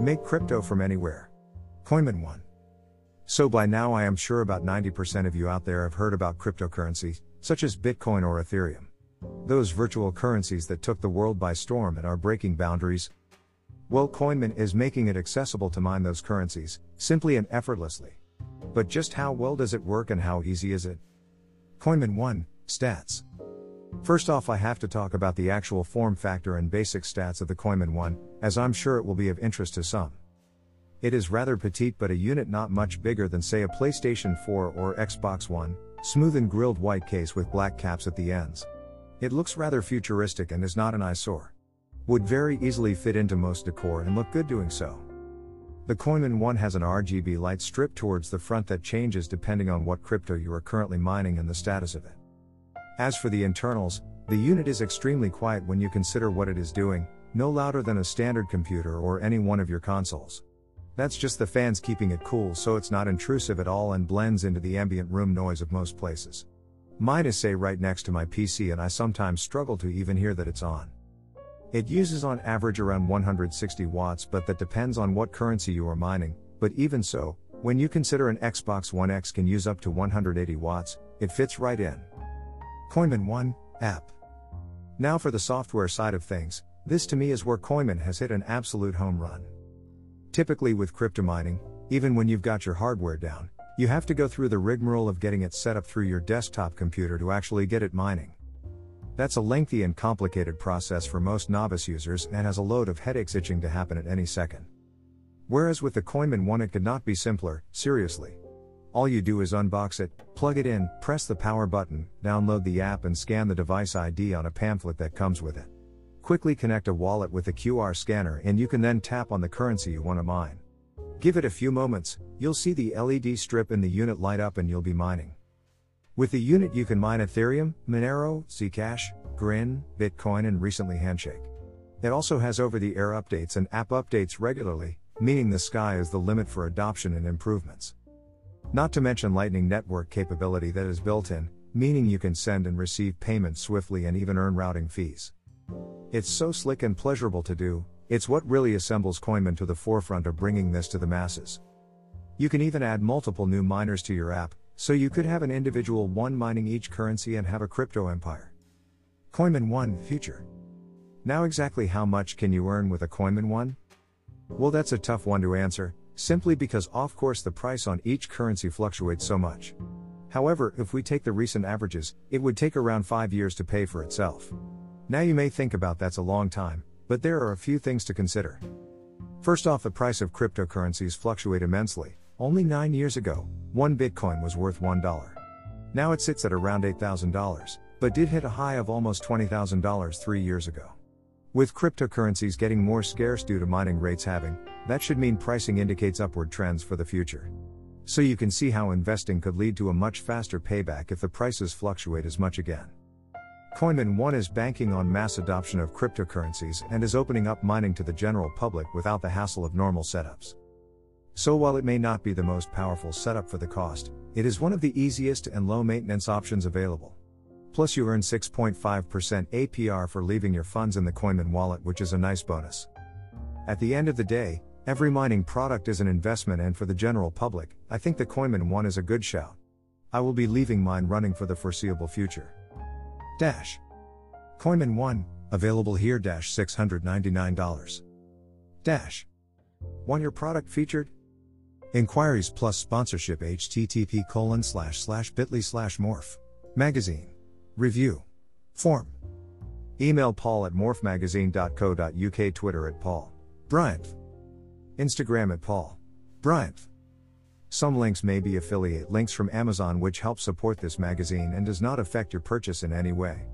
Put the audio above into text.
Make crypto from anywhere. Coinmine 1. So by now I am sure about 90% of you out there have heard about cryptocurrencies, such as Bitcoin or Ethereum. Those virtual currencies that took the world by storm and are breaking boundaries. Well, Coinmine is making it accessible to mine those currencies, simply and effortlessly. But just how well does it work and how easy is it? Coinmine 1 Stats. First off, I have to talk about the actual form factor and basic stats of the Coinmine 1, as I'm sure it will be of interest to some. It is rather petite but a unit not much bigger than say a PlayStation 4 or Xbox One, smooth and grilled white case with black caps at the ends. It looks rather futuristic and is not an eyesore. Would very easily fit into most decor and look good doing so. The Coinmine 1 has an RGB light strip towards the front that changes depending on what crypto you are currently mining and the status of it. As for the internals, the unit is extremely quiet when you consider what it is doing, no louder than a standard computer or any one of your consoles. That's just the fans keeping it cool so it's not intrusive at all and blends into the ambient room noise of most places. Mine is say right next to my PC and I sometimes struggle to even hear that it's on. It uses on average around 160 watts but that depends on what currency you are mining, but even so, when you consider an Xbox One X can use up to 180 watts, it fits right in. Coinmine 1 app. Now for the software side of things, this to me is where Coinmine has hit an absolute home run. Typically with crypto mining, even when you've got your hardware down, you have to go through the rigmarole of getting it set up through your desktop computer to actually get it mining. That's a lengthy and complicated process for most novice users and has a load of headaches itching to happen at any second. Whereas with the Coinmine 1 it could not be simpler, seriously. All you do is unbox it, plug it in, press the power button, download the app and scan the device ID on a pamphlet that comes with it. Quickly connect a wallet with a QR scanner and you can then tap on the currency you want to mine. Give it a few moments, you'll see the LED strip in the unit light up and you'll be mining. With the unit you can mine Ethereum, Monero, Zcash, Grin, Bitcoin and recently Handshake. It also has over the air updates and app updates regularly, meaning the sky is the limit for adoption and improvements. Not to mention Lightning Network capability that is built in, meaning you can send and receive payments swiftly and even earn routing fees. It's so slick and pleasurable to do, it's what really assembles Coinmine to the forefront of bringing this to the masses. You can even add multiple new miners to your app, so you could have an individual one mining each currency and have a crypto empire. Coinmine 1 Future. Now, exactly how much can you earn with a Coinmine 1? Well, that's a tough one to answer, simply because of course the price on each currency fluctuates so much. However, if we take the recent averages, it would take around 5 years to pay for itself. Now you may think about that's a long time, but there are a few things to consider. First off, the price of cryptocurrencies fluctuate immensely. Only 9 years ago, 1 Bitcoin was worth $1. Now it sits at around $8,000, but did hit a high of almost $20,000 3 years ago. With cryptocurrencies getting more scarce due to mining rates halving, that should mean pricing indicates upward trends for the future. So you can see how investing could lead to a much faster payback if the prices fluctuate as much again. Coinmine 1 is banking on mass adoption of cryptocurrencies and is opening up mining to the general public without the hassle of normal setups. So while it may not be the most powerful setup for the cost, it is one of the easiest and low maintenance options available. Plus, you earn 6.5% APR for leaving your funds in the Coinmine wallet, which is a nice bonus. At the end of the day, every mining product is an investment, and for the general public, I think the Coinmine one is a good shout. I will be leaving mine running for the foreseeable future. Dash. Coinmine 1, available here dash $699. Dash. Want your product featured? Inquiries plus sponsorship http colon slash slash bit.ly slash morph. Magazine. Review. Form. Email paul at morphmagazine.co.uk Twitter at paul. Bryant. Instagram at paul. Bryant. Some links may be affiliate links from Amazon which help support this magazine and does not affect your purchase in any way.